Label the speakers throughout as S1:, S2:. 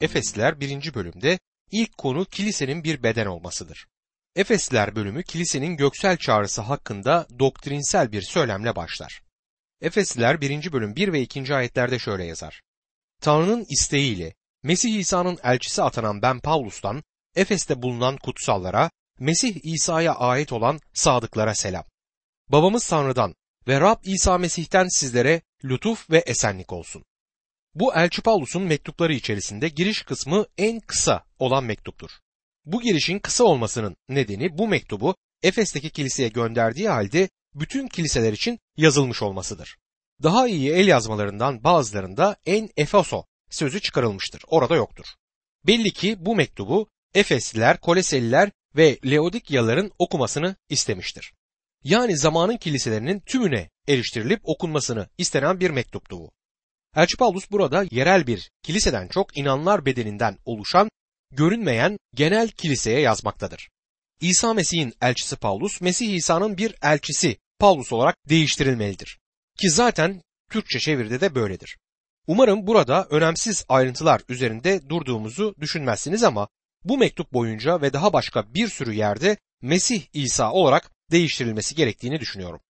S1: Efesliler 1. bölümde ilk konu kilisenin bir beden olmasıdır. Efesliler bölümü kilisenin göksel çağrısı hakkında doktrinsel bir söylemle başlar. Efesliler 1. bölüm 1 ve 2. ayetlerde şöyle yazar. Tanrı'nın isteğiyle Mesih İsa'nın elçisi atanan ben Pavlus'tan Efes'te bulunan kutsallara, Mesih İsa'ya ait olan sadıklara selam. Babamız Tanrı'dan ve Rab İsa Mesih'ten sizlere lütuf ve esenlik olsun. Bu Elçi Pavlus'un mektupları içerisinde giriş kısmı en kısa olan mektuptur. Bu girişin kısa olmasının nedeni bu mektubu Efes'teki kiliseye gönderdiği halde bütün kiliseler için yazılmış olmasıdır. Daha iyi el yazmalarından bazılarında en Efeso sözü çıkarılmıştır. Orada yoktur. Belli ki bu mektubu Efesliler, Koleseliler ve Leodikyalıların okumasını istemiştir. Yani zamanın kiliselerinin tümüne eriştirilip okunmasını istenen bir mektuptu bu. Elçi Paulus burada yerel bir kiliseden çok inanlar bedeninden oluşan görünmeyen genel kiliseye yazmaktadır. İsa Mesih'in elçisi Paulus, Mesih İsa'nın bir elçisi Paulus olarak değiştirilmelidir. Ki zaten Türkçe çeviride de böyledir. Umarım burada önemsiz ayrıntılar üzerinde durduğumuzu düşünmezsiniz ama bu mektup boyunca ve daha başka bir sürü yerde Mesih İsa olarak değiştirilmesi gerektiğini düşünüyorum.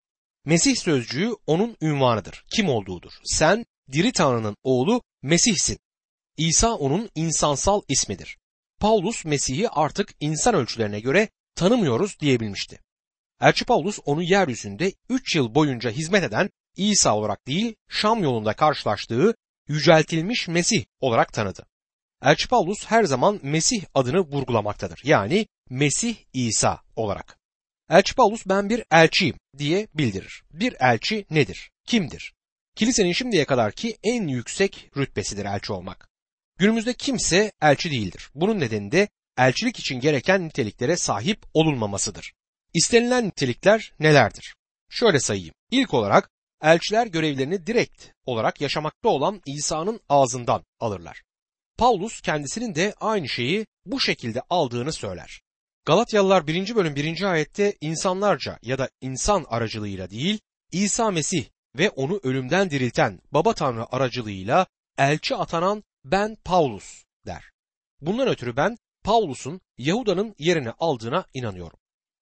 S1: Mesih sözcüğü onun ünvanıdır. Kim olduğudur. Sen diri Tanrı'nın oğlu Mesih'sin. İsa onun insansal ismidir. Paulus Mesih'i artık insan ölçülerine göre tanımıyoruz diyebilmişti. Elçi Paulus onu yeryüzünde 3 yıl boyunca hizmet eden İsa olarak değil Şam yolunda karşılaştığı yüceltilmiş Mesih olarak tanıdı. Elçi Paulus her zaman Mesih adını vurgulamaktadır. Yani Mesih İsa olarak. Elçi Paulus ben bir elçiyim diye bildirir. Bir elçi nedir? Kimdir? Kilisenin şimdiye kadarki en yüksek rütbesidir elçi olmak. Günümüzde kimse elçi değildir. Bunun nedeni de elçilik için gereken niteliklere sahip olunmamasıdır. İstenilen nitelikler nelerdir? Şöyle sayayım. İlk olarak elçiler görevlerini direkt olarak yaşamakta olan İsa'nın ağzından alırlar. Paulus kendisinin de aynı şeyi bu şekilde aldığını söyler. Galatyalılar 1. bölüm 1. ayette insanlarca ya da insan aracılığıyla değil, İsa Mesih ve onu ölümden dirilten Baba Tanrı aracılığıyla elçi atanan ben Paulus der. Bundan ötürü ben Paulus'un Yahuda'nın yerini aldığına inanıyorum.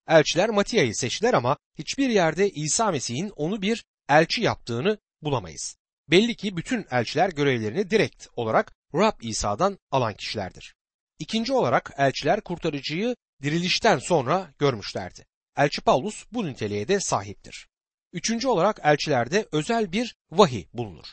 S1: Elçiler Matiya'yı seçtiler ama hiçbir yerde İsa Mesih'in onu bir elçi yaptığını bulamayız. Belli ki bütün elçiler görevlerini direkt olarak Rab İsa'dan alan kişilerdir. İkinci olarak elçiler kurtarıcıyı dirilişten sonra görmüşlerdi. Elçi Paulus bu niteliğe de sahiptir. Üçüncü olarak elçilerde özel bir vahiy bulunur.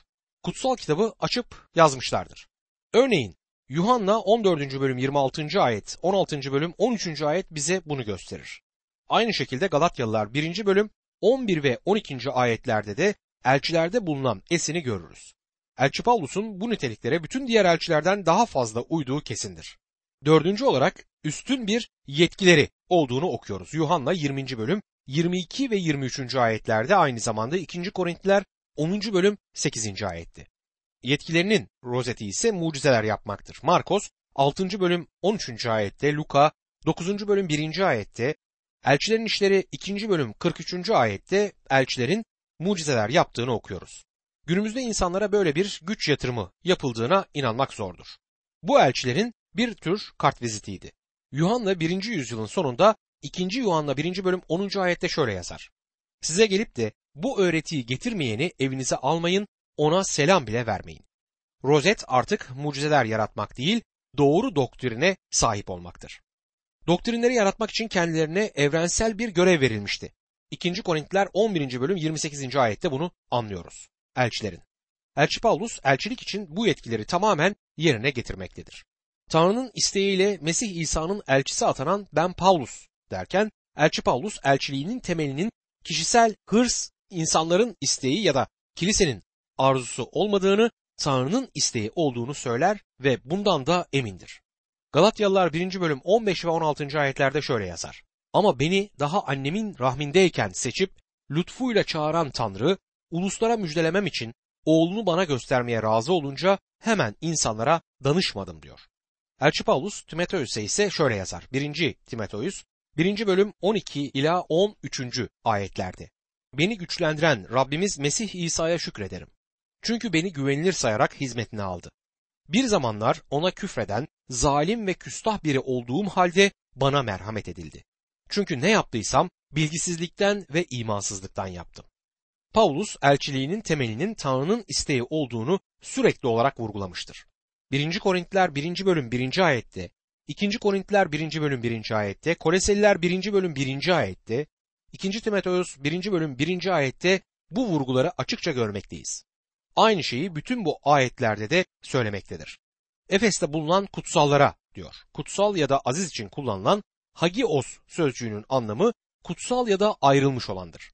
S1: Kutsal kitabı açıp yazmışlardır. Örneğin Yuhanna 14. bölüm 26. ayet, 16. bölüm 13. ayet bize bunu gösterir. Aynı şekilde Galatyalılar 1. bölüm 11 ve 12. ayetlerde de elçilerde bulunan esini görürüz. Elçi Paulus'un bu niteliklere bütün diğer elçilerden daha fazla uyduğu kesindir. Dördüncü olarak üstün bir yetkileri olduğunu okuyoruz. Yuhanna 20. bölüm 22 ve 23. ayetlerde aynı zamanda 2. Korintliler 10. bölüm 8. ayetti. Yetkilerinin rozeti ise mucizeler yapmaktır. Markos 6. bölüm 13. ayette, Luka 9. bölüm 1. ayette, Elçilerin işleri 2. bölüm 43. ayette elçilerin mucizeler yaptığını okuyoruz. Günümüzde insanlara böyle bir güç yatırımı yapıldığına inanmak zordur. Bu elçilerin bir tür kartvizitiydi. Yuhanna 1. yüzyılın sonunda 2. Yuhanna 1. bölüm 10. ayette şöyle yazar. Size gelip de bu öğretiyi getirmeyeni evinize almayın, ona selam bile vermeyin. Rozet artık mucizeler yaratmak değil, doğru doktrine sahip olmaktır. Doktrinleri yaratmak için kendilerine evrensel bir görev verilmişti. 2. Korintiler 11. bölüm 28. ayette bunu anlıyoruz. Elçilerin. Elçi Paulus elçilik için bu yetkileri tamamen yerine getirmektedir. Tanrı'nın isteğiyle Mesih İsa'nın elçisi atanan ben Paulus derken elçi Paulus elçiliğinin temelinin kişisel hırs, insanların isteği ya da kilisenin arzusu olmadığını Tanrı'nın isteği olduğunu söyler ve bundan da emindir. Galatyalılar 1. bölüm 15 ve 16. ayetlerde şöyle yazar. Ama beni daha annemin rahmindeyken seçip lütfuyla çağıran Tanrı, uluslara müjdelemem için oğlunu bana göstermeye razı olunca hemen insanlara danışmadım diyor. Elçi Paulus Timoteus'e ise şöyle yazar. 1. Timoteus 1. bölüm 12 ila 13. ayetlerde. Beni güçlendiren Rabbimiz Mesih İsa'ya şükrederim. Çünkü beni güvenilir sayarak hizmetine aldı. Bir zamanlar ona küfreden, zalim ve küstah biri olduğum halde bana merhamet edildi. Çünkü ne yaptıysam bilgisizlikten ve imansızlıktan yaptım. Paulus elçiliğinin temelinin Tanrı'nın isteği olduğunu sürekli olarak vurgulamıştır. 1. Korintiler 1. bölüm 1. ayette, 2. Korintiler 1. bölüm 1. ayette, Koleseliler 1. bölüm 1. ayette, 2. Timoteus 1. bölüm 1. ayette bu vurguları açıkça görmekteyiz. Aynı şeyi bütün bu ayetlerde de söylemektedir. Efes'te bulunan kutsallara diyor. Kutsal ya da aziz için kullanılan hagios sözcüğünün anlamı kutsal ya da ayrılmış olandır.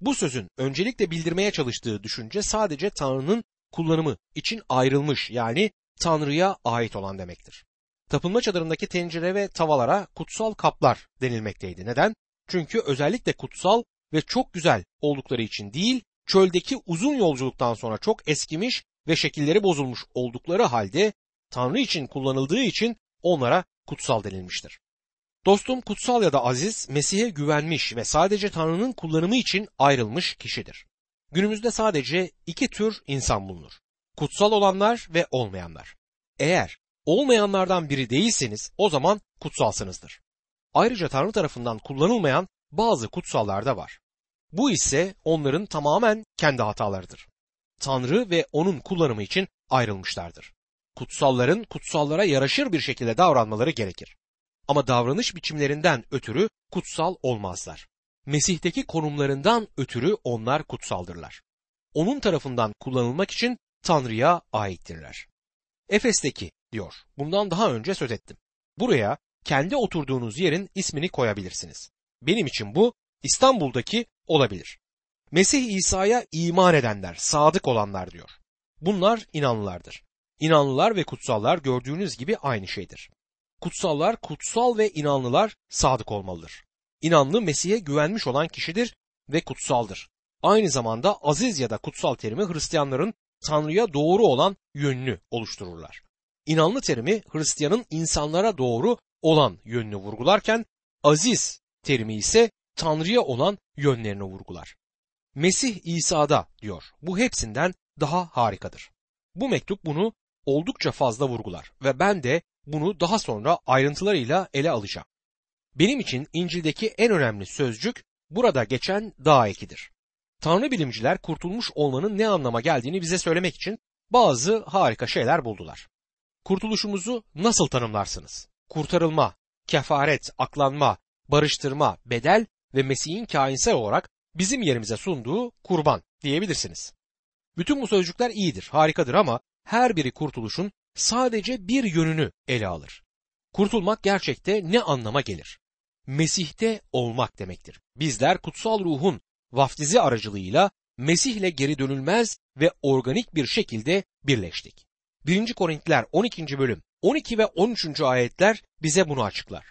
S1: Bu sözün öncelikle bildirmeye çalıştığı düşünce sadece Tanrı'nın kullanımı için ayrılmış yani Tanrı'ya ait olan demektir. Tapınma çadırındaki tencere ve tavalara kutsal kaplar denilmekteydi. Neden? Çünkü özellikle kutsal ve çok güzel oldukları için değil, çöldeki uzun yolculuktan sonra çok eskimiş ve şekilleri bozulmuş oldukları halde Tanrı için kullanıldığı için onlara kutsal denilmiştir. Dostum kutsal ya da aziz Mesih'e güvenmiş ve sadece Tanrı'nın kullanımı için ayrılmış kişidir. Günümüzde sadece iki tür insan bulunur. Kutsal olanlar ve olmayanlar. Eğer olmayanlardan biri değilseniz o zaman kutsalsınızdır. Ayrıca Tanrı tarafından kullanılmayan bazı kutsallar da var. Bu ise onların tamamen kendi hatalarıdır. Tanrı ve onun kullanımı için ayrılmışlardır. Kutsalların kutsallara yaraşır bir şekilde davranmaları gerekir. Ama davranış biçimlerinden ötürü kutsal olmazlar. Mesih'teki konumlarından ötürü onlar kutsaldırlar. Onun tarafından kullanılmak için Tanrı'ya aittirler. Efes'teki diyor. Bundan daha önce söz ettim. Buraya kendi oturduğunuz yerin ismini koyabilirsiniz. Benim için bu İstanbul'daki olabilir. Mesih İsa'ya iman edenler, sadık olanlar diyor. Bunlar inanlılardır. İnanlılar ve kutsallar gördüğünüz gibi aynı şeydir. Kutsallar, kutsal ve inanlılar sadık olmalıdır. İnanlı Mesih'e güvenmiş olan kişidir ve kutsaldır. Aynı zamanda aziz ya da kutsal terimi Hristiyanların Tanrı'ya doğru olan yönünü oluştururlar. İnanlı terimi Hristiyanın insanlara doğru olan yönünü vurgularken aziz terimi ise Tanrı'ya olan yönlerini vurgular. Mesih İsa'da diyor. Bu hepsinden daha harikadır. Bu mektup bunu oldukça fazla vurgular ve ben de bunu daha sonra ayrıntılarıyla ele alacağım. Benim için İncil'deki en önemli sözcük burada geçen daha ekidir. Tanrı bilimciler kurtulmuş olmanın ne anlama geldiğini bize söylemek için bazı harika şeyler buldular. Kurtuluşumuzu nasıl tanımlarsınız? Kurtarılma, kefaret, aklanma, barıştırma, bedel ve Mesih'in kainsel olarak bizim yerimize sunduğu kurban diyebilirsiniz. Bütün bu sözcükler iyidir, harikadır ama her biri kurtuluşun sadece bir yönünü ele alır. Kurtulmak gerçekte ne anlama gelir? Mesih'te olmak demektir. Bizler kutsal ruhun vaftizi aracılığıyla Mesih ile geri dönülmez ve organik bir şekilde birleştik. 1. Korintiler 12. bölüm 12 ve 13. ayetler bize bunu açıklar.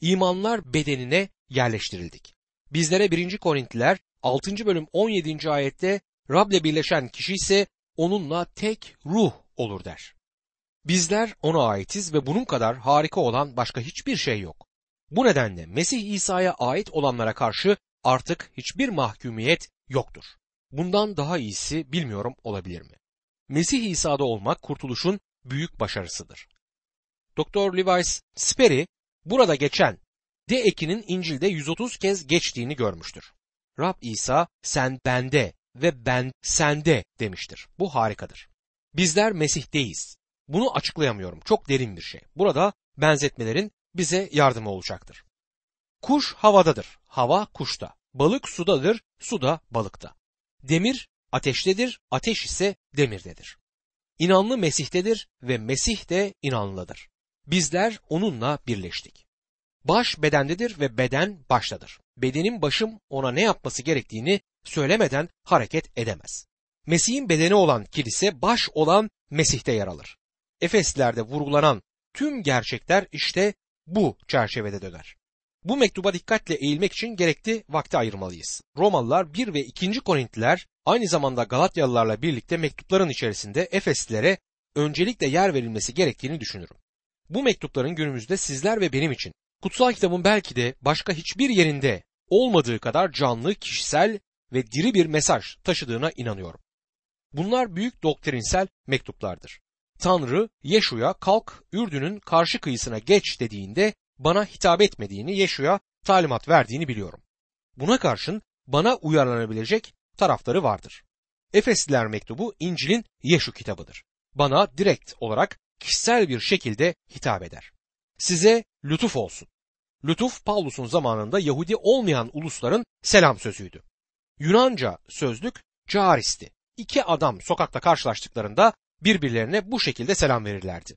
S1: İmanlar bedenine yerleştirildik. Bizlere 1. Korintliler 6. bölüm 17. ayette Rab'le birleşen kişi ise onunla tek ruh olur der. Bizler ona aitiz ve bunun kadar harika olan başka hiçbir şey yok. Bu nedenle Mesih İsa'ya ait olanlara karşı artık hiçbir mahkumiyet yoktur. Bundan daha iyisi bilmiyorum olabilir mi? Mesih İsa'da olmak kurtuluşun büyük başarısıdır. Doktor Levi's Sperry burada geçen D ekinin İncil'de 130 kez geçtiğini görmüştür. Rab İsa sen bende ve ben sende demiştir. Bu harikadır. Bizler Mesih'teyiz. Bunu açıklayamıyorum. Çok derin bir şey. Burada benzetmelerin bize yardımı olacaktır. Kuş havadadır. Hava kuşta. Balık sudadır. Su da balıkta. Demir ateştedir. Ateş ise demirdedir. İnanlı Mesih'tedir ve Mesih de inanlıdır. Bizler onunla birleştik. Baş bedendedir ve beden baştadır. Bedenin başım ona ne yapması gerektiğini söylemeden hareket edemez. Mesih'in bedeni olan kilise baş olan Mesih'te yer alır. Efeslilerde vurgulanan tüm gerçekler işte bu çerçevede döner. Bu mektuba dikkatle eğilmek için gerekli vakti ayırmalıyız. Romalılar 1 ve 2. Korintliler aynı zamanda Galatyalılarla birlikte mektupların içerisinde Efeslilere öncelikle yer verilmesi gerektiğini düşünürüm. Bu mektupların günümüzde sizler ve benim için kutsal kitabın belki de başka hiçbir yerinde olmadığı kadar canlı, kişisel ve diri bir mesaj taşıdığına inanıyorum. Bunlar büyük doktrinsel mektuplardır. Tanrı Yeşu'ya kalk Ürdün'ün karşı kıyısına geç dediğinde bana hitap etmediğini Yeşu'ya talimat verdiğini biliyorum. Buna karşın bana uyarlanabilecek tarafları vardır. Efesliler mektubu İncil'in Yeşu kitabıdır. Bana direkt olarak kişisel bir şekilde hitap eder. Size lütuf olsun. Lütuf Paulus'un zamanında Yahudi olmayan ulusların selam sözüydü. Yunanca sözlük caristi. İki adam sokakta karşılaştıklarında birbirlerine bu şekilde selam verirlerdi.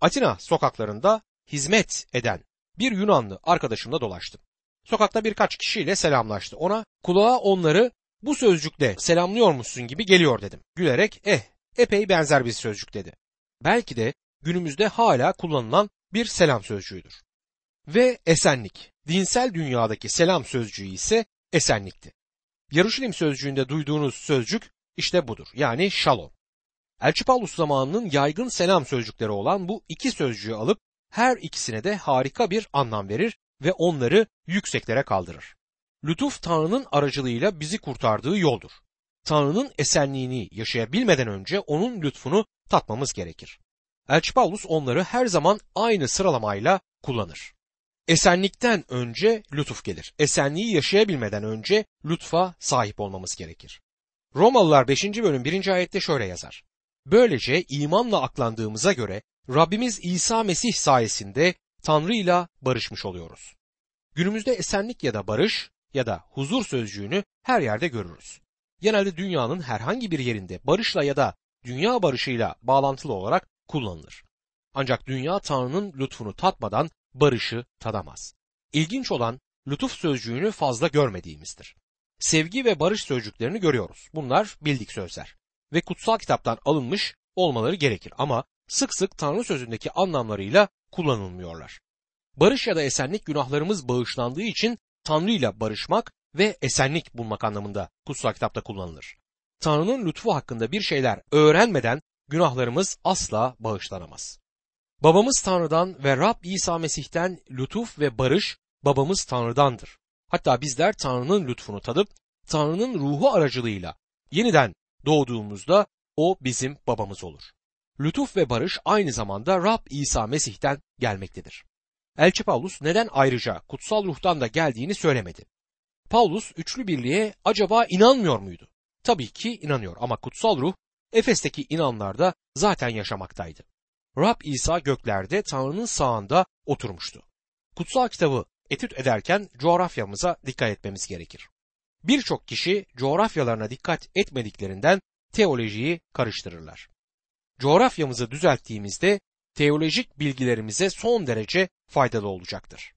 S1: Atina sokaklarında hizmet eden bir Yunanlı arkadaşımla dolaştım. Sokakta birkaç kişiyle selamlaştı. Ona kulağa onları bu sözcükle selamlıyormuşsun gibi geliyor dedim. Gülerek eh epey benzer bir sözcük dedi. Belki de günümüzde hala kullanılan bir selam sözcüğüdür. Ve esenlik. Dinsel dünyadaki selam sözcüğü ise esenlikti. Yarışilim sözcüğünde duyduğunuz sözcük işte budur. Yani şalom. Elçi Paulus zamanının yaygın selam sözcükleri olan bu iki sözcüğü alıp her ikisine de harika bir anlam verir ve onları yükseklere kaldırır. Lütuf Tanrı'nın aracılığıyla bizi kurtardığı yoldur. Tanrı'nın esenliğini yaşayabilmeden önce onun lütfunu tatmamız gerekir. Elçi Paulus onları her zaman aynı sıralamayla kullanır. Esenlikten önce lütuf gelir. Esenliği yaşayabilmeden önce lütfa sahip olmamız gerekir. Romalılar 5. bölüm 1. ayette şöyle yazar. Böylece imanla aklandığımıza göre Rabbimiz İsa Mesih sayesinde Tanrı ile barışmış oluyoruz. Günümüzde esenlik ya da barış ya da huzur sözcüğünü her yerde görürüz. Genelde dünyanın herhangi bir yerinde barışla ya da dünya barışıyla bağlantılı olarak kullanılır. Ancak dünya Tanrı'nın lütfunu tatmadan barışı tadamaz. İlginç olan lütuf sözcüğünü fazla görmediğimizdir. Sevgi ve barış sözcüklerini görüyoruz. Bunlar bildik sözler ve kutsal kitaptan alınmış olmaları gerekir ama sık sık Tanrı sözündeki anlamlarıyla kullanılmıyorlar. Barış ya da esenlik günahlarımız bağışlandığı için Tanrı ile barışmak ve esenlik bulmak anlamında kutsal kitapta kullanılır. Tanrı'nın lütfu hakkında bir şeyler öğrenmeden günahlarımız asla bağışlanamaz. Babamız Tanrı'dan ve Rab İsa Mesih'ten lütuf ve barış babamız Tanrı'dandır. Hatta bizler Tanrı'nın lütfunu tadıp Tanrı'nın ruhu aracılığıyla yeniden doğduğumuzda o bizim babamız olur. Lütuf ve barış aynı zamanda Rab İsa Mesih'ten gelmektedir. Elçi Paulus neden ayrıca kutsal ruhtan da geldiğini söylemedi. Paulus üçlü birliğe acaba inanmıyor muydu? Tabii ki inanıyor ama kutsal ruh Efes'teki inanlarda zaten yaşamaktaydı. Rab İsa göklerde Tanrı'nın sağında oturmuştu. Kutsal kitabı etüt ederken coğrafyamıza dikkat etmemiz gerekir. Birçok kişi coğrafyalarına dikkat etmediklerinden teolojiyi karıştırırlar. Coğrafyamızı düzelttiğimizde teolojik bilgilerimize son derece faydalı olacaktır.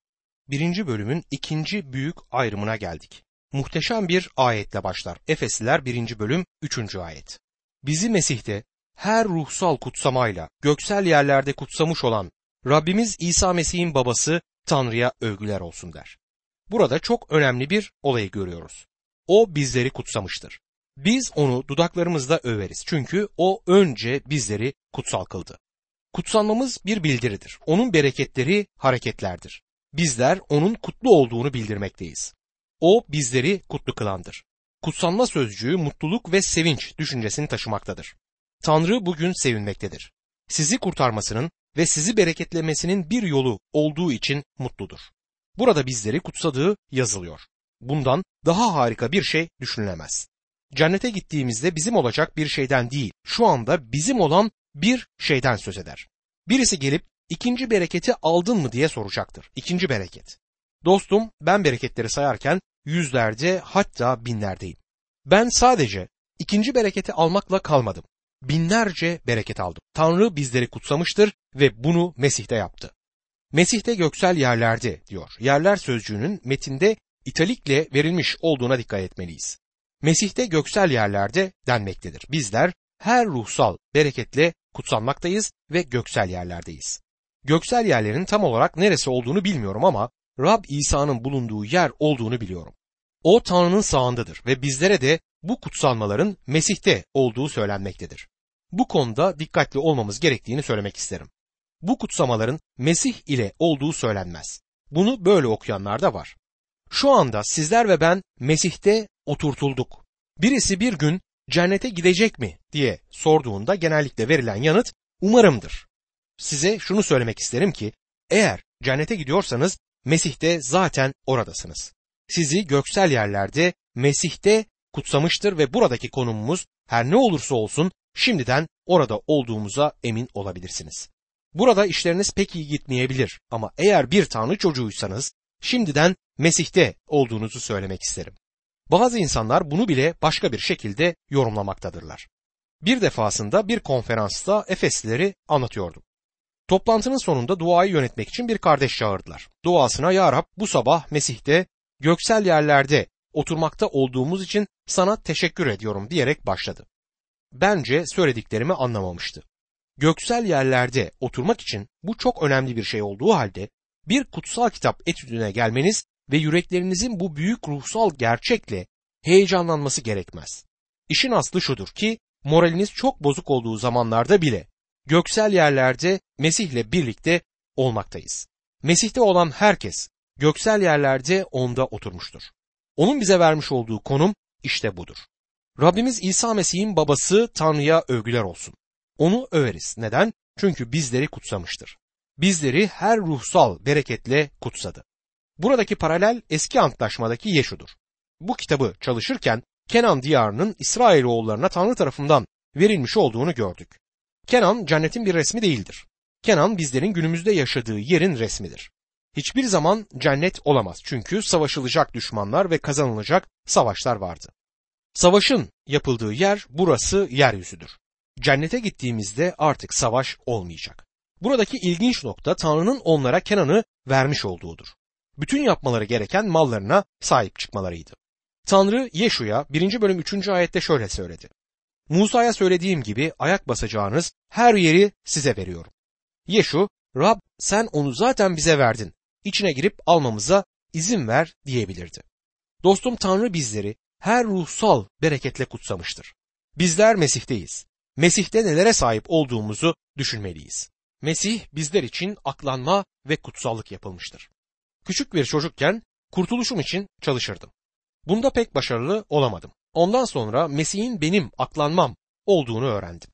S1: Birinci bölümün ikinci büyük ayrımına geldik. Muhteşem bir ayetle başlar. Efesliler birinci bölüm üçüncü ayet. Bizi Mesih'te her ruhsal kutsamayla göksel yerlerde kutsamış olan Rabbimiz İsa Mesih'in babası Tanrı'ya övgüler olsun der. Burada çok önemli bir olayı görüyoruz. O bizleri kutsamıştır. Biz onu dudaklarımızla överiz çünkü o önce bizleri kutsal kıldı. Kutsanmamız bir bildiridir. Onun bereketleri hareketlerdir. Bizler onun kutlu olduğunu bildirmekteyiz. O bizleri kutlu kılandır. Kutsanma sözcüğü mutluluk ve sevinç düşüncesini taşımaktadır. Tanrı bugün sevinmektedir. Sizi kurtarmasının ve sizi bereketlemesinin bir yolu olduğu için mutludur. Burada bizleri kutsadığı yazılıyor. Bundan daha harika bir şey düşünülemez. Cennete gittiğimizde bizim olacak bir şeyden değil, şu anda bizim olan bir şeyden söz eder. Birisi gelip ikinci bereketi aldın mı diye soracaktır. İkinci bereket. Dostum ben bereketleri sayarken yüzlerce hatta binlerdeyim. Ben sadece ikinci bereketi almakla kalmadım. Binlerce bereket aldım. Tanrı bizleri kutsamıştır ve bunu Mesih'te yaptı. Mesih'te göksel yerlerde diyor. Yerler sözcüğünün metinde italikle verilmiş olduğuna dikkat etmeliyiz. Mesih'te göksel yerlerde denmektedir. Bizler her ruhsal bereketle kutsanmaktayız ve göksel yerlerdeyiz. Göksel yerlerin tam olarak neresi olduğunu bilmiyorum ama Rab İsa'nın bulunduğu yer olduğunu biliyorum. O Tanrı'nın sağındadır ve bizlere de bu kutsanmaların Mesih'te olduğu söylenmektedir. Bu konuda dikkatli olmamız gerektiğini söylemek isterim. Bu kutsamaların Mesih ile olduğu söylenmez. Bunu böyle okuyanlar da var. Şu anda sizler ve ben Mesih'te oturtulduk. Birisi bir gün cennete gidecek mi diye sorduğunda genellikle verilen yanıt Umarımdır. Size şunu söylemek isterim ki eğer cennete gidiyorsanız Mesih'te zaten oradasınız. Sizi göksel yerlerde Mesih'te kutsamıştır ve buradaki konumumuz her ne olursa olsun şimdiden orada olduğumuza emin olabilirsiniz. Burada işleriniz pek iyi gitmeyebilir ama eğer bir Tanrı çocuğuysanız şimdiden Mesih'te olduğunuzu söylemek isterim. Bazı insanlar bunu bile başka bir şekilde yorumlamaktadırlar. Bir defasında bir konferansta Efeslileri anlatıyordum. Toplantının sonunda duayı yönetmek için bir kardeş çağırdılar. Duasına Ya Rab bu sabah Mesih'te göksel yerlerde oturmakta olduğumuz için sana teşekkür ediyorum diyerek başladı. Bence söylediklerimi anlamamıştı. Göksel yerlerde oturmak için bu çok önemli bir şey olduğu halde bir kutsal kitap etüdüne gelmeniz ve yüreklerinizin bu büyük ruhsal gerçekle heyecanlanması gerekmez. İşin aslı şudur ki moraliniz çok bozuk olduğu zamanlarda bile göksel yerlerde Mesih'le birlikte olmaktayız. Mesih'te olan herkes göksel yerlerde onda oturmuştur. Onun bize vermiş olduğu konum işte budur. Rabbimiz İsa Mesih'in babası Tanrı'ya övgüler olsun. Onu överiz. Neden? Çünkü bizleri kutsamıştır. Bizleri her ruhsal bereketle kutsadı. Buradaki paralel eski antlaşmadaki Yeşu'dur. Bu kitabı çalışırken Kenan diyarının İsrailoğullarına Tanrı tarafından verilmiş olduğunu gördük. Kenan cennetin bir resmi değildir. Kenan bizlerin günümüzde yaşadığı yerin resmidir. Hiçbir zaman cennet olamaz çünkü savaşılacak düşmanlar ve kazanılacak savaşlar vardı. Savaşın yapıldığı yer burası yeryüzüdür. Cennete gittiğimizde artık savaş olmayacak. Buradaki ilginç nokta Tanrı'nın onlara Kenan'ı vermiş olduğudur. Bütün yapmaları gereken mallarına sahip çıkmalarıydı. Tanrı Yeşu'ya 1. bölüm 3. ayette şöyle söyledi. Musa'ya söylediğim gibi ayak basacağınız her yeri size veriyorum. Yeşu, Rab sen onu zaten bize verdin. İçine girip almamıza izin ver diyebilirdi. Dostum Tanrı bizleri her ruhsal bereketle kutsamıştır. Bizler Mesih'teyiz. Mesih'te nelere sahip olduğumuzu düşünmeliyiz. Mesih bizler için aklanma ve kutsallık yapılmıştır. Küçük bir çocukken kurtuluşum için çalışırdım. Bunda pek başarılı olamadım. Ondan sonra Mesih'in benim aklanmam olduğunu öğrendim.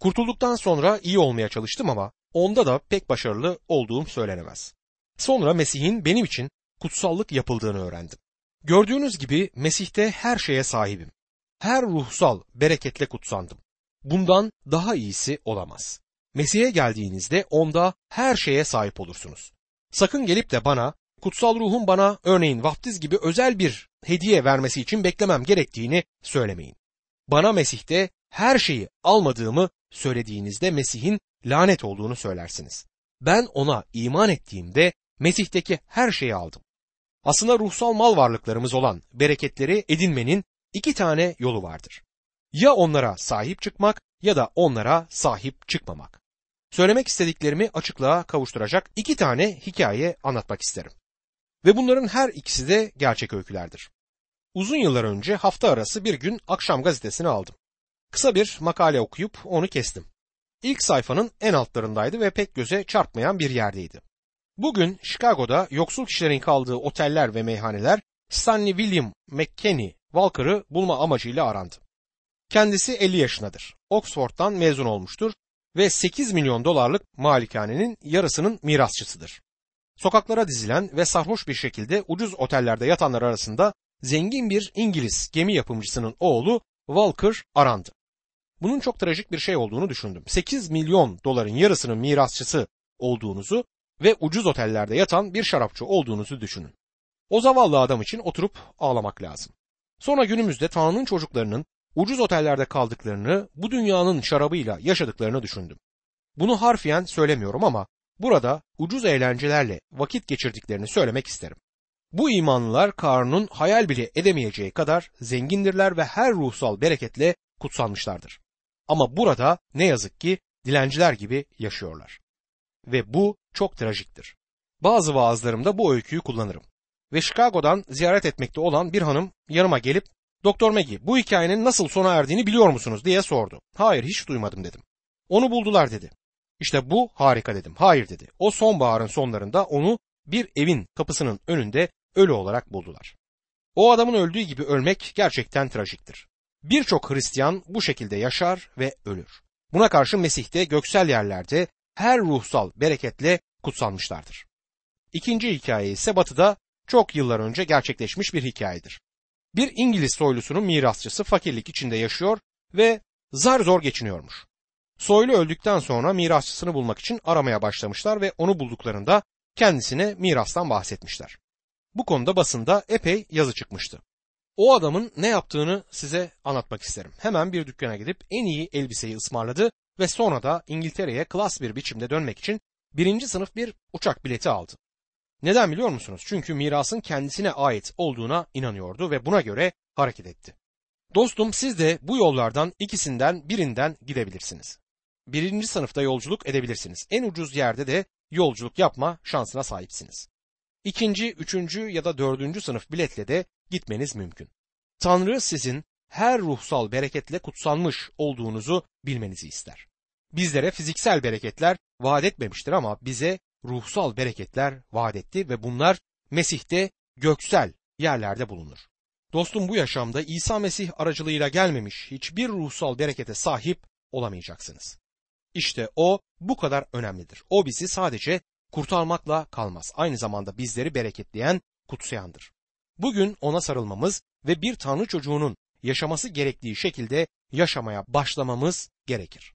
S1: Kurtulduktan sonra iyi olmaya çalıştım ama onda da pek başarılı olduğum söylenemez. Sonra Mesih'in benim için kutsallık yapıldığını öğrendim. Gördüğünüz gibi Mesih'te her şeye sahibim. Her ruhsal bereketle kutsandım. Bundan daha iyisi olamaz. Mesih'e geldiğinizde onda her şeye sahip olursunuz. Sakın gelip de bana kutsal ruhun bana örneğin vaftiz gibi özel bir hediye vermesi için beklemem gerektiğini söylemeyin. Bana Mesih'te her şeyi almadığımı söylediğinizde Mesih'in lanet olduğunu söylersiniz. Ben ona iman ettiğimde Mesih'teki her şeyi aldım. Aslında ruhsal mal varlıklarımız olan bereketleri edinmenin iki tane yolu vardır. Ya onlara sahip çıkmak ya da onlara sahip çıkmamak. Söylemek istediklerimi açıklığa kavuşturacak iki tane hikaye anlatmak isterim. Ve bunların her ikisi de gerçek öykülerdir. Uzun yıllar önce hafta arası bir gün akşam gazetesini aldım. Kısa bir makale okuyup onu kestim. İlk sayfanın en altlarındaydı ve pek göze çarpmayan bir yerdeydi. Bugün Chicago'da yoksul kişilerin kaldığı oteller ve meyhaneler Stanley William McKinney Walker'ı bulma amacıyla arandı. Kendisi 50 yaşındadır. Oxford'dan mezun olmuştur ve 8 milyon dolarlık malikanenin yarısının mirasçısıdır. Sokaklara dizilen ve sarhoş bir şekilde ucuz otellerde yatanlar arasında zengin bir İngiliz gemi yapımcısının oğlu Walker arandı. Bunun çok trajik bir şey olduğunu düşündüm. 8 milyon doların yarısının mirasçısı olduğunuzu ve ucuz otellerde yatan bir şarapçı olduğunuzu düşünün. O zavallı adam için oturup ağlamak lazım. Sonra günümüzde Tanrı'nın çocuklarının ucuz otellerde kaldıklarını, bu dünyanın şarabıyla yaşadıklarını düşündüm. Bunu harfiyen söylemiyorum ama burada ucuz eğlencelerle vakit geçirdiklerini söylemek isterim. Bu imanlılar Karun'un hayal bile edemeyeceği kadar zengindirler ve her ruhsal bereketle kutsanmışlardır. Ama burada ne yazık ki dilenciler gibi yaşıyorlar. Ve bu çok trajiktir. Bazı vaazlarımda bu öyküyü kullanırım. Ve Chicago'dan ziyaret etmekte olan bir hanım yanıma gelip Doktor Maggie bu hikayenin nasıl sona erdiğini biliyor musunuz diye sordu. Hayır hiç duymadım dedim. Onu buldular dedi. İşte bu harika dedim. Hayır dedi. O sonbaharın sonlarında onu bir evin kapısının önünde ölü olarak buldular. O adamın öldüğü gibi ölmek gerçekten trajiktir. Birçok Hristiyan bu şekilde yaşar ve ölür. Buna karşı Mesih'te göksel yerlerde her ruhsal bereketle kutsanmışlardır. İkinci hikaye ise batıda çok yıllar önce gerçekleşmiş bir hikayedir. Bir İngiliz soylusunun mirasçısı fakirlik içinde yaşıyor ve zar zor geçiniyormuş. Soylu öldükten sonra mirasçısını bulmak için aramaya başlamışlar ve onu bulduklarında kendisine mirastan bahsetmişler. Bu konuda basında epey yazı çıkmıştı. O adamın ne yaptığını size anlatmak isterim. Hemen bir dükkana gidip en iyi elbiseyi ısmarladı ve sonra da İngiltere'ye klas bir biçimde dönmek için birinci sınıf bir uçak bileti aldı. Neden biliyor musunuz? Çünkü mirasın kendisine ait olduğuna inanıyordu ve buna göre hareket etti. Dostum siz de bu yollardan ikisinden birinden gidebilirsiniz. Birinci sınıfta yolculuk edebilirsiniz. En ucuz yerde de yolculuk yapma şansına sahipsiniz. İkinci, üçüncü ya da dördüncü sınıf biletle de gitmeniz mümkün. Tanrı sizin her ruhsal bereketle kutsanmış olduğunuzu bilmenizi ister. Bizlere fiziksel bereketler vaat etmemiştir ama bize ruhsal bereketler vaat etti ve bunlar Mesih'te göksel yerlerde bulunur. Dostum bu yaşamda İsa Mesih aracılığıyla gelmemiş hiçbir ruhsal berekete sahip olamayacaksınız. İşte o bu kadar önemlidir. O bizi sadece kurtarmakla kalmaz. Aynı zamanda bizleri bereketleyen, kutsayandır. Bugün ona sarılmamız ve bir Tanrı çocuğunun yaşaması gerektiği şekilde yaşamaya başlamamız gerekir.